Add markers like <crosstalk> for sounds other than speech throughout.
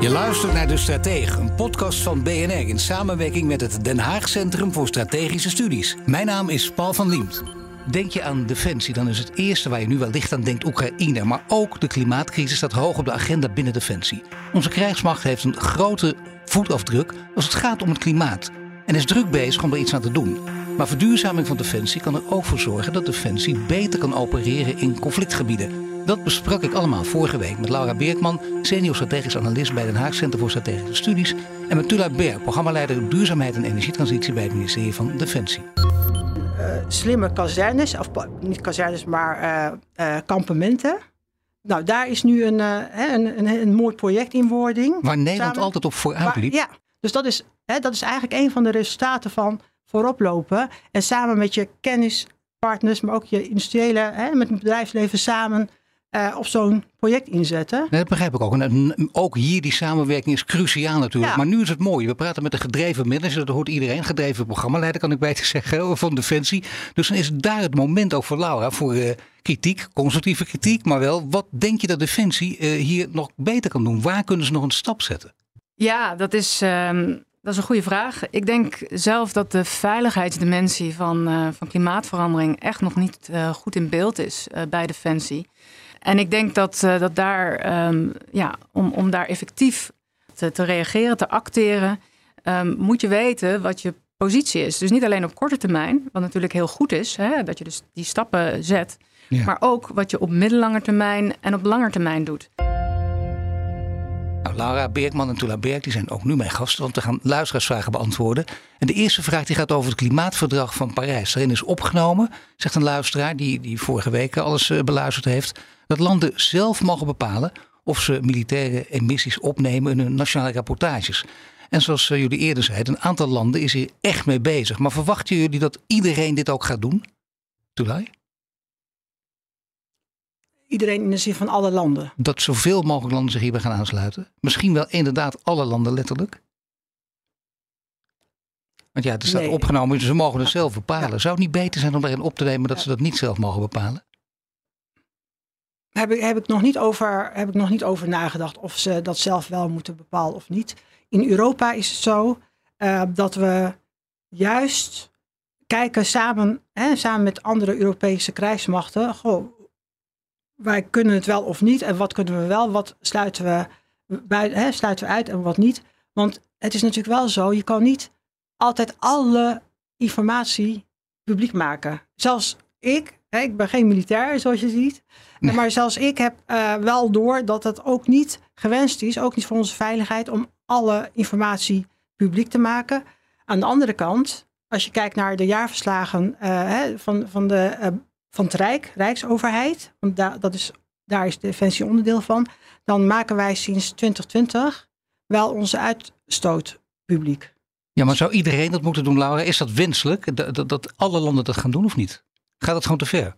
Je luistert naar De Stratege, een podcast van BNR in samenwerking met het Den Haag Centrum voor Strategische Studies. Mijn naam is Paul van Liemt. Denk je aan defensie, dan is het eerste waar je nu wellicht aan denkt Oekraïne. Maar ook de klimaatcrisis staat hoog op de agenda binnen defensie. Onze krijgsmacht heeft een grote voetafdruk als het gaat om het klimaat. En is druk bezig om er iets aan te doen. Maar verduurzaming van defensie kan er ook voor zorgen dat defensie beter kan opereren in conflictgebieden. Dat besprak ik allemaal vorige week met Laura Beerkman, senior strategisch analist bij Den Haag Centrum voor Strategische Studies. En met Tula Berg, programmaleider Duurzaamheid en Energietransitie bij het ministerie van Defensie. Uh, slimme kazernes, of niet kazernes, maar uh, uh, kampementen. Nou, daar is nu een, een, een, een, mooi project in wording. Waar Nederland Samen, altijd op vooruit liep. Ja, dus dat is, dat is eigenlijk een van de resultaten van vooroplopen. En samen met je kennispartners, maar ook je industriële, met het bedrijfsleven samen uh, op zo'n project inzetten. Nee, dat begrijp ik ook. En ook hier die samenwerking is cruciaal natuurlijk. Ja. Maar nu is het mooi. We praten met een gedreven manager. Dat hoort iedereen. Gedreven programmaleider kan ik beter zeggen. Van Defensie. Dus dan is daar het moment ook voor Laura. Voor uh, kritiek. Constructieve kritiek. Maar wel. Wat denk je dat Defensie uh, hier nog beter kan doen? Waar kunnen ze nog een stap zetten? Ja, dat is... Um... Dat is een goede vraag. Ik denk zelf dat de veiligheidsdimensie van, uh, van klimaatverandering echt nog niet uh, goed in beeld is uh, bij Defensie. En ik denk dat, uh, dat daar, um, ja, om, om daar effectief te, te reageren, te acteren, um, moet je weten wat je positie is. Dus niet alleen op korte termijn, wat natuurlijk heel goed is, hè, dat je dus die stappen zet, ja. maar ook wat je op middellange termijn en op lange termijn doet. Nou, Laura Beerkman en Tula Berg die zijn ook nu mijn gasten, want we gaan luisteraarsvragen beantwoorden. En de eerste vraag die gaat over het klimaatverdrag van Parijs. Daarin is opgenomen, zegt een luisteraar die, die vorige week alles uh, beluisterd heeft, dat landen zelf mogen bepalen of ze militaire emissies opnemen in hun nationale rapportages. En zoals uh, jullie eerder zeiden, een aantal landen is hier echt mee bezig. Maar verwachten jullie dat iedereen dit ook gaat doen? Tulay? Iedereen in de zin van alle landen. Dat zoveel mogelijk landen zich hierbij gaan aansluiten. Misschien wel inderdaad alle landen letterlijk. Want ja, er staat nee. opgenomen, dus ze mogen het zelf bepalen. Ja. Zou het niet beter zijn om daarin op te nemen dat ja. ze dat niet zelf mogen bepalen? Heb ik, heb, ik nog niet over, heb ik nog niet over nagedacht of ze dat zelf wel moeten bepalen of niet. In Europa is het zo uh, dat we juist kijken samen, hè, samen met andere Europese krijgsmachten. Goh, wij kunnen het wel of niet en wat kunnen we wel, wat sluiten we, buiten, hè, sluiten we uit en wat niet. Want het is natuurlijk wel zo, je kan niet altijd alle informatie publiek maken. Zelfs ik, ik ben geen militair zoals je ziet, nee. maar zelfs ik heb uh, wel door dat het ook niet gewenst is, ook niet voor onze veiligheid, om alle informatie publiek te maken. Aan de andere kant, als je kijkt naar de jaarverslagen uh, hè, van, van de uh, van het Rijk, Rijksoverheid, want daar, dat is, daar is Defensie onderdeel van, dan maken wij sinds 2020 wel onze uitstoot publiek. Ja, maar zou iedereen dat moeten doen, Laura? Is dat wenselijk, dat, dat, dat alle landen dat gaan doen of niet? Gaat dat gewoon te ver?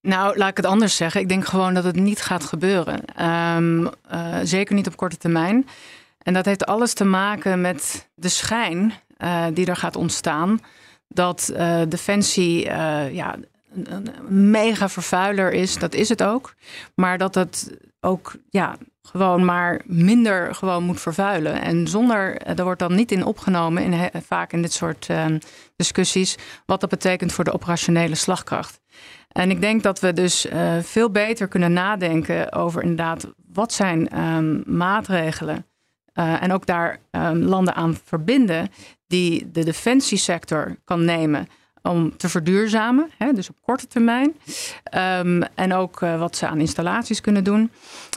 Nou, laat ik het anders zeggen. Ik denk gewoon dat het niet gaat gebeuren. Um, uh, zeker niet op korte termijn. En dat heeft alles te maken met de schijn uh, die er gaat ontstaan dat uh, Defensie ja, een, een, mega vervuiler is. Dat is het ook. Maar dat het ook ja, gewoon maar minder gewoon moet vervuilen. En zonder, er wordt dan niet in opgenomen, in, vaak in dit soort uh, discussies, wat dat betekent voor de operationele slagkracht. En ik denk dat we dus uh, veel beter kunnen nadenken over inderdaad wat zijn um, maatregelen uh, en ook daar um, landen aan verbinden die de defensiesector kan nemen om te verduurzamen, hè, dus op korte termijn. Um, en ook uh, wat ze aan installaties kunnen doen.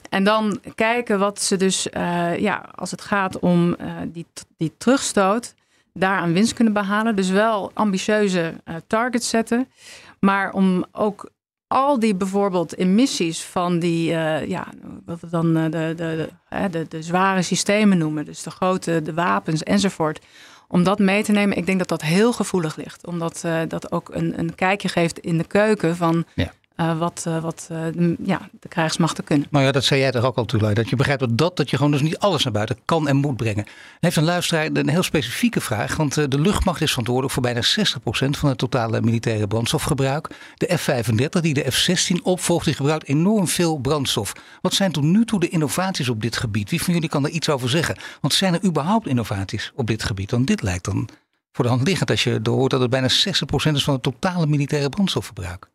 En dan kijken wat ze dus, uh, ja, als het gaat om uh, die, die terugstoot, daar aan winst kunnen behalen. Dus wel ambitieuze targets zetten, maar om ook al die bijvoorbeeld emissies van die, ja, wat we dan de, de, de, de, de zware systemen noemen, dus de grote, de wapens enzovoort om dat mee te nemen, ik denk dat dat heel gevoelig ligt. Omdat uh, dat ook een, een kijkje geeft in de keuken van ja. Uh, wat, uh, wat de, ja, de krijgsmachten kunnen. Nou ja, dat zei jij toch ook al toe, dat je begrijpt dat, dat, dat je gewoon dus niet alles naar buiten kan en moet brengen. Dan heeft een luisteraar een heel specifieke vraag, want de luchtmacht is verantwoordelijk voor bijna 60% van het totale militaire brandstofgebruik. De F-35 die de F-16 opvolgt, die gebruikt enorm veel brandstof. Wat zijn tot nu toe de innovaties op dit gebied? Wie van jullie kan er iets over zeggen? Want zijn er überhaupt innovaties op dit gebied? Want dit lijkt dan voor de hand liggend als je hoort dat het bijna 60% is van het totale militaire brandstofverbruik.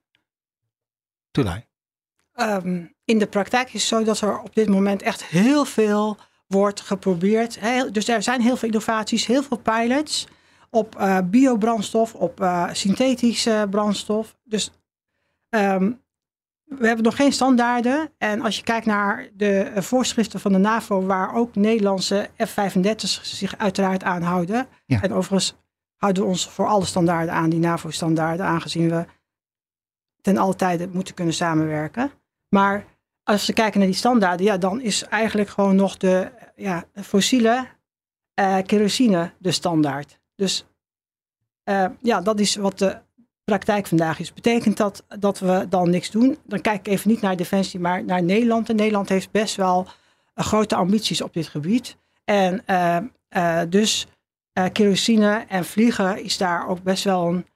Um, in de praktijk is het zo dat er op dit moment echt heel veel wordt geprobeerd. dus er zijn heel veel innovaties, heel veel pilots op uh, biobrandstof, op uh, synthetische brandstof. Dus um, we hebben nog geen standaarden. En als je kijkt naar de voorschriften van de NAVO, waar ook Nederlandse F-35 zich uiteraard aan houden. En overigens houden we ons voor alle standaarden aan, die NAVO-standaarden, aangezien we ten alle tijde moeten kunnen samenwerken. Maar als we kijken naar die standaarden, ja, dan is eigenlijk gewoon nog de ja, fossiele uh, kerosine de standaard. Dus uh, ja, dat is wat de praktijk vandaag is. Betekent dat dat we dan niks doen? Dan kijk ik even niet naar Defensie, maar naar Nederland. En Nederland heeft best wel uh, grote ambities op dit gebied. En dus kerosine en vliegen is daar ook best wel een,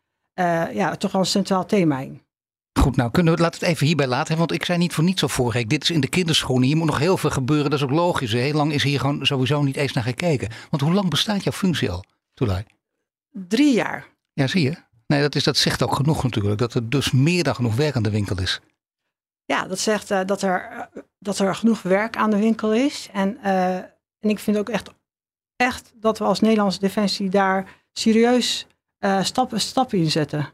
ja, toch wel een centraal thema in. Goed, nou kunnen we laten het even hierbij laten. Want ik zei niet voor niets al vorige week. Dit is in de kinderschoenen. Hier moet nog heel veel gebeuren. Dat is ook logisch. Heel lang is hier gewoon sowieso niet eens naar gekeken. Want hoe lang bestaat jouw functie al, Toelai? Drie jaar. Ja, zie je. Nee, dat, is, dat zegt ook genoeg natuurlijk. Dat er dus meer dan genoeg werk aan de winkel is. Ja, dat zegt uh, dat, er, uh, dat er genoeg werk aan de winkel is. En, uh, en ik vind ook echt, echt dat we als Nederlandse Defensie daar serieus stappen, stappen in zetten.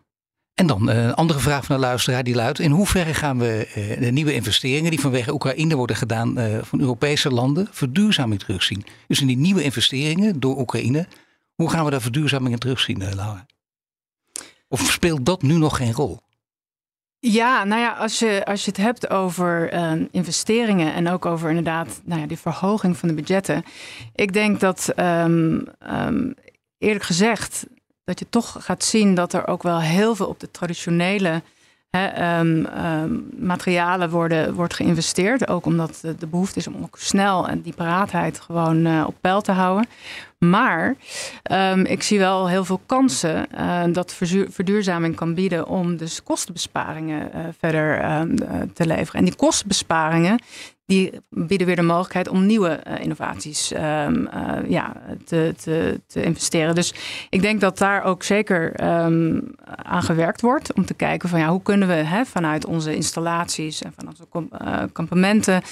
En dan een andere vraag van de luisteraar die luidt: in hoeverre gaan we de nieuwe investeringen die vanwege Oekraïne worden gedaan van Europese landen verduurzaming terugzien? Dus in die nieuwe investeringen door Oekraïne, hoe gaan we daar verduurzaming in terugzien, Laura? Of speelt dat nu nog geen rol? Ja, nou ja, als je, als je het hebt over investeringen en ook over inderdaad nou ja, die verhoging van de budgetten. Ik denk dat um, um, eerlijk gezegd dat je toch gaat zien dat er ook wel heel veel op de traditionele hè, um, um, materialen worden, wordt geïnvesteerd. Ook omdat de, behoefte is om ook snel en die paraatheid gewoon uh, op peil te houden. Maar um, ik zie wel heel veel kansen uh, dat verduurzaming kan bieden om dus kostenbesparingen uh, verder te leveren. En die kostenbesparingen die bieden weer de mogelijkheid om nieuwe innovaties uh, ja, te, te, te, investeren. Dus ik denk dat daar ook zeker um, aan gewerkt wordt. Om te kijken van ja, hoe kunnen we hè, vanuit onze installaties en van onze kampementen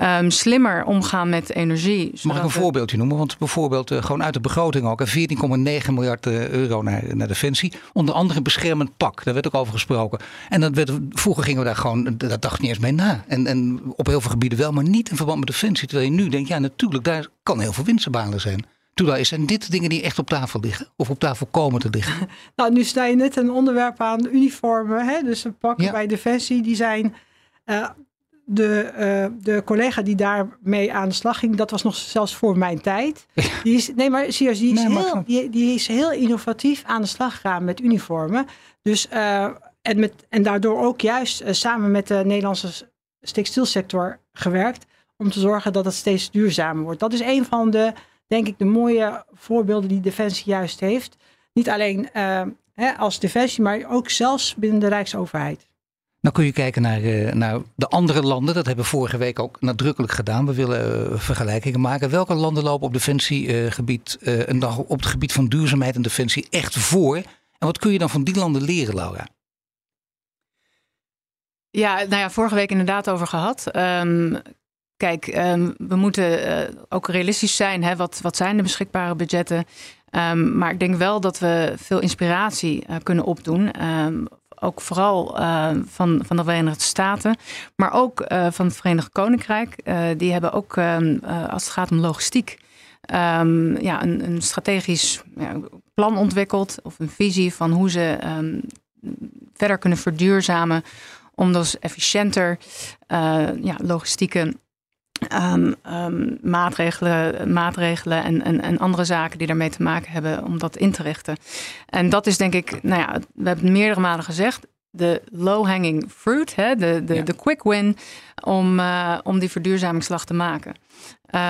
um, slimmer omgaan met energie. Mag ik een voorbeeldje noemen? Want bijvoorbeeld gewoon uit de begroting ook 14,9 miljard euro naar, naar Defensie. Onder andere beschermend pak. Daar werd ook over gesproken. En dat werd, vroeger gingen we daar gewoon, dat dacht niet eens mee na. En, en op heel veel gebieden wel, maar niet in verband met Defensie. Terwijl je nu denkt, ja natuurlijk, daar kan heel veel winstbalen zijn. Terwijl zijn dit dingen die echt op tafel liggen of op tafel komen te liggen? <laughs> Nou, nu sta je net een onderwerp aan uniformen. Hè? Dus we pakken bij Defensie, die zijn... Uh, de, uh, de collega die daarmee aan de slag ging, dat was nog zelfs voor mijn tijd. Die is, nee, maar serieus, die is, nee, heel, die, die, is heel innovatief aan de slag gegaan met uniformen. Dus, uh, en, met, en daardoor ook juist samen met de Nederlandse textielsector gewerkt om te zorgen dat het steeds duurzamer wordt. Dat is een van de, denk ik, de mooie voorbeelden die Defensie juist heeft. Niet alleen hè, als Defensie, maar ook zelfs binnen de Rijksoverheid. Nou kun je kijken naar, uh, naar de andere landen. Dat hebben we vorige week ook nadrukkelijk gedaan. We willen uh, vergelijkingen maken. Welke landen lopen op defensiegebied en op het gebied van duurzaamheid en defensie echt voor? En wat kun je dan van die landen leren, Laura? Ja, nou ja, vorige week inderdaad over gehad. Um, kijk, um, we moeten ook realistisch zijn. Hè? Wat, wat zijn de beschikbare budgetten? Um, maar ik denk wel dat we veel inspiratie kunnen opdoen. Ook vooral uh, van, van de Verenigde Staten, maar ook uh, van het Verenigd Koninkrijk. Uh, die hebben ook, als het gaat om logistiek, um, ja, een, een strategisch plan ontwikkeld. Of een visie van hoe ze um, verder kunnen verduurzamen. Om dus efficiënter ja, logistieke Ehm, ehm, maatregelen, maatregelen en, en, en, andere zaken die daarmee te maken hebben om dat in te richten. En dat is denk ik, nou ja, we hebben het meerdere malen gezegd, de low-hanging fruit, hè, de, de, de quick win om, uh, om die verduurzamingsslag te maken.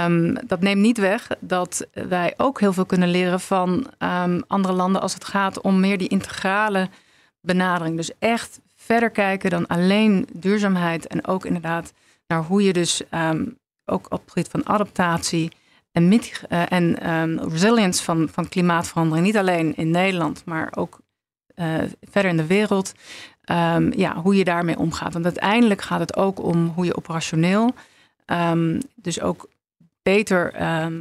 Um, dat neemt niet weg dat wij ook heel veel kunnen leren van andere landen als het gaat om meer die integrale benadering. Dus echt verder kijken dan alleen duurzaamheid en ook inderdaad naar hoe je dus um, ook op het gebied van adaptatie en, uh, en um, resilience van, van klimaatverandering, niet alleen in Nederland, maar ook uh, verder in de wereld, um, ja, hoe je daarmee omgaat. Want uiteindelijk gaat het ook om hoe je operationeel, dus ook beter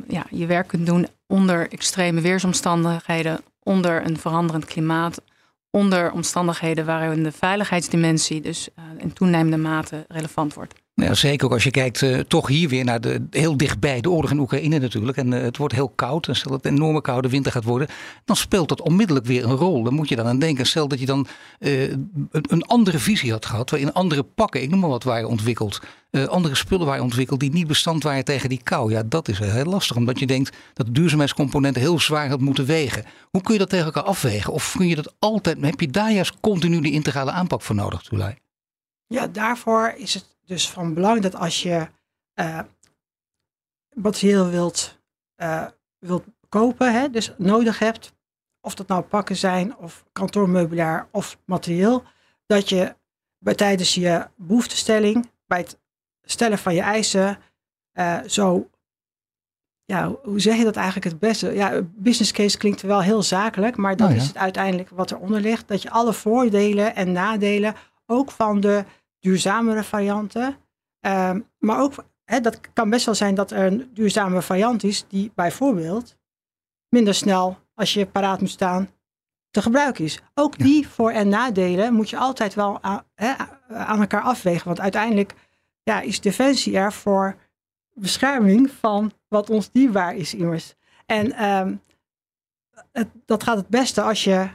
ja, je werk kunt doen onder extreme weersomstandigheden, onder een veranderend klimaat, onder omstandigheden waarin de veiligheidsdimensie dus uh, in toenemende mate relevant wordt. Ja, zeker ook als je kijkt uh, toch hier weer naar de heel dichtbij de oorlog in Oekraïne natuurlijk. En uh, het wordt heel koud. En stel dat het een enorme koude winter gaat worden. Dan speelt dat onmiddellijk weer een rol. Dan moet je dan aan denken. Stel dat je dan uh, een, een, andere visie had gehad. Waarin andere pakken, ik noem maar wat, waren ontwikkeld. andere spullen waren ontwikkeld die niet bestand waren tegen die kou. Ja, dat is heel lastig. Omdat je denkt dat de duurzaamheidscomponenten heel zwaar had moeten wegen. Hoe kun je dat tegen elkaar afwegen? Of kun je dat altijd, heb je daar juist continu die integrale aanpak voor nodig, Tulay? Ja, daarvoor is het dus van belang dat als je uh, materieel wilt, uh, wilt kopen, hè, dus nodig hebt, of dat nou pakken zijn of kantoormeubilair of materieel, dat je bij tijdens je behoeftestelling, bij het stellen van je eisen, uh, zo, ja, hoe zeg je dat eigenlijk het beste? Ja, business case klinkt wel heel zakelijk, maar dat oh is het uiteindelijk wat eronder ligt, dat je alle voordelen en nadelen, ook van de duurzamere varianten. Ehm, maar ook, hè, dat kan best wel zijn dat er een duurzame variant is die bijvoorbeeld minder snel, als je paraat moet staan, te gebruiken is. Ook die voor- en nadelen moet je altijd wel aan, hè, aan elkaar afwegen. Want uiteindelijk ja, is defensie er voor bescherming van wat ons dierbaar is immers. En um, het, dat gaat het beste als je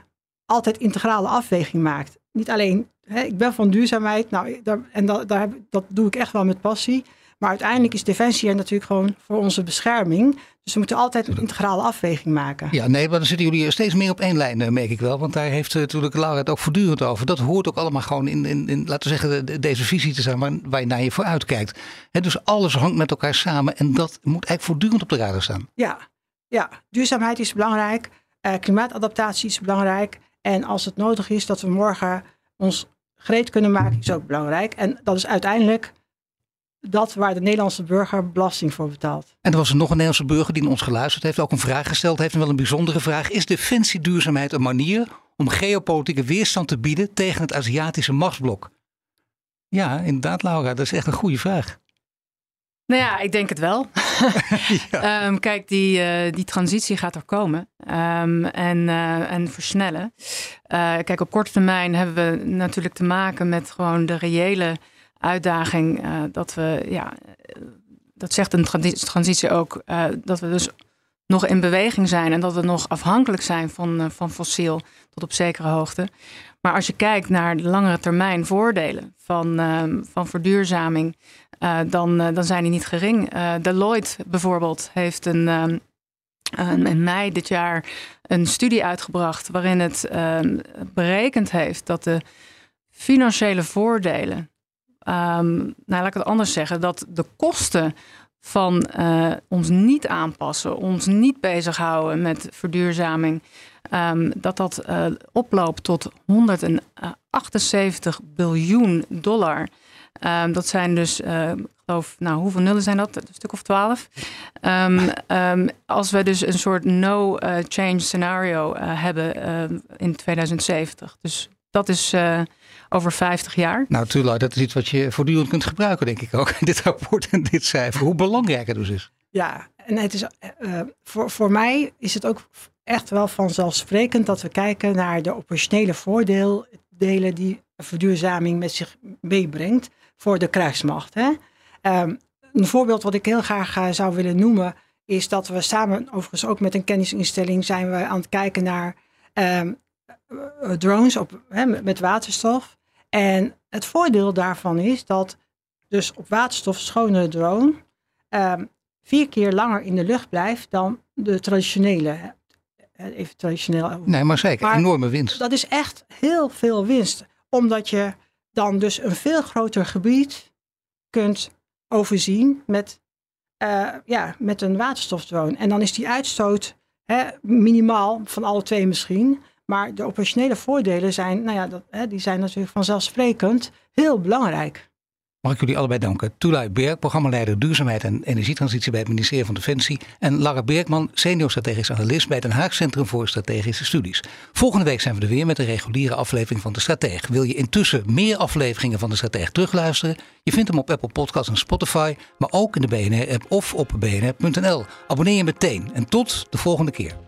altijd integrale afweging maakt. Niet alleen ik ben van duurzaamheid. Nou, daar, en dat, daar heb, dat doe ik echt wel met passie. Maar uiteindelijk is defensie er natuurlijk gewoon voor onze bescherming. Dus we moeten altijd een integrale afweging maken. Ja, nee, maar dan zitten jullie steeds meer op één lijn, eh, merk ik wel. Want daar heeft uh, natuurlijk Laura het ook voortdurend over. Dat hoort ook allemaal gewoon in, in, in laten we zeggen, deze visie te zijn waar, waar je naar je voor uitkijkt. dus alles hangt met elkaar samen en dat moet eigenlijk voortdurend op de radar staan. Ja, ja. duurzaamheid is belangrijk. Uh, klimaatadaptatie is belangrijk. En als het nodig is dat we morgen ons gereed kunnen maken is ook belangrijk. En dat is uiteindelijk dat waar de Nederlandse burger belasting voor betaalt. En er was er nog een Nederlandse burger die ons geluisterd heeft, ook een vraag gesteld heeft, en wel een bijzondere vraag. Is defensieduurzaamheid een manier om geopolitieke weerstand te bieden tegen het Aziatische machtsblok? Ja, inderdaad, Laura, dat is echt een goede vraag. Nou ja, ik denk het wel. <laughs> Ehm, kijk, die, uh, die transitie gaat er komen um, en, uh, en versnellen. Uh, kijk, op korte termijn hebben we natuurlijk te maken met gewoon de reële uitdaging dat we, ja, dat zegt een transitie ook, dat we dus nog in beweging zijn en dat we nog afhankelijk zijn van, van fossiel tot op zekere hoogte. Maar als je kijkt naar de langere termijn voordelen van, um, van verduurzaming, uh, dan, uh, dan zijn die niet gering. Deloitte bijvoorbeeld heeft een, um, in mei dit jaar een studie uitgebracht waarin het um, berekend heeft dat de financiële voordelen, nou laat ik het anders zeggen, dat de kosten van ons niet aanpassen, ons niet bezighouden met verduurzaming, um, dat dat uh, oploopt tot 178 biljoen dollar. Um, dat zijn dus, uh, ik geloof, nou hoeveel nullen zijn dat? Een stuk of twaalf. Um, als we dus een soort no-change scenario hebben in 2070. Dus dat is over 50 jaar. Nou, natuurlijk, dat is iets wat je voortdurend kunt gebruiken, denk ik ook. <laughs> Dit rapport en dit cijfer. Hoe belangrijk het dus is. Ja, en het is, voor, voor mij is het ook echt wel vanzelfsprekend dat we kijken naar de operationele voordelen die verduurzaming met zich meebrengt voor de krijgsmacht. Hè? Um, een voorbeeld wat ik heel graag uh, zou willen noemen is dat we samen, overigens ook met een kennisinstelling, zijn we aan het kijken naar um, drones op, hè, met waterstof. En het voordeel daarvan is dat dus op waterstof schone drone ehm, vier keer langer in de lucht blijft dan de traditionele. Even traditioneel. Nee, maar zeker. Maar- enorme winst. Dat is echt heel veel winst. Omdat je dan dus een veel groter gebied kunt overzien met, eh, ja, met een waterstofdrone. En dan is die uitstoot hè, minimaal van alle twee misschien. Maar de operationele voordelen zijn, nou ja, dat, hè, die zijn natuurlijk vanzelfsprekend heel belangrijk. Mag ik jullie allebei danken. Toelai Berg, programmaleider Duurzaamheid en Energietransitie bij het ministerie van Defensie. En Lara Bergman, senior strategisch analist bij het Den Haag Centrum voor Strategische Studies. Volgende week zijn we er weer met een reguliere aflevering van De Strateeg. Wil je intussen meer afleveringen van De Strateeg terugluisteren? Je vindt hem op Apple Podcasts en Spotify, maar ook in de BNR-app of op bnr.nl. Abonneer je meteen en tot de volgende keer.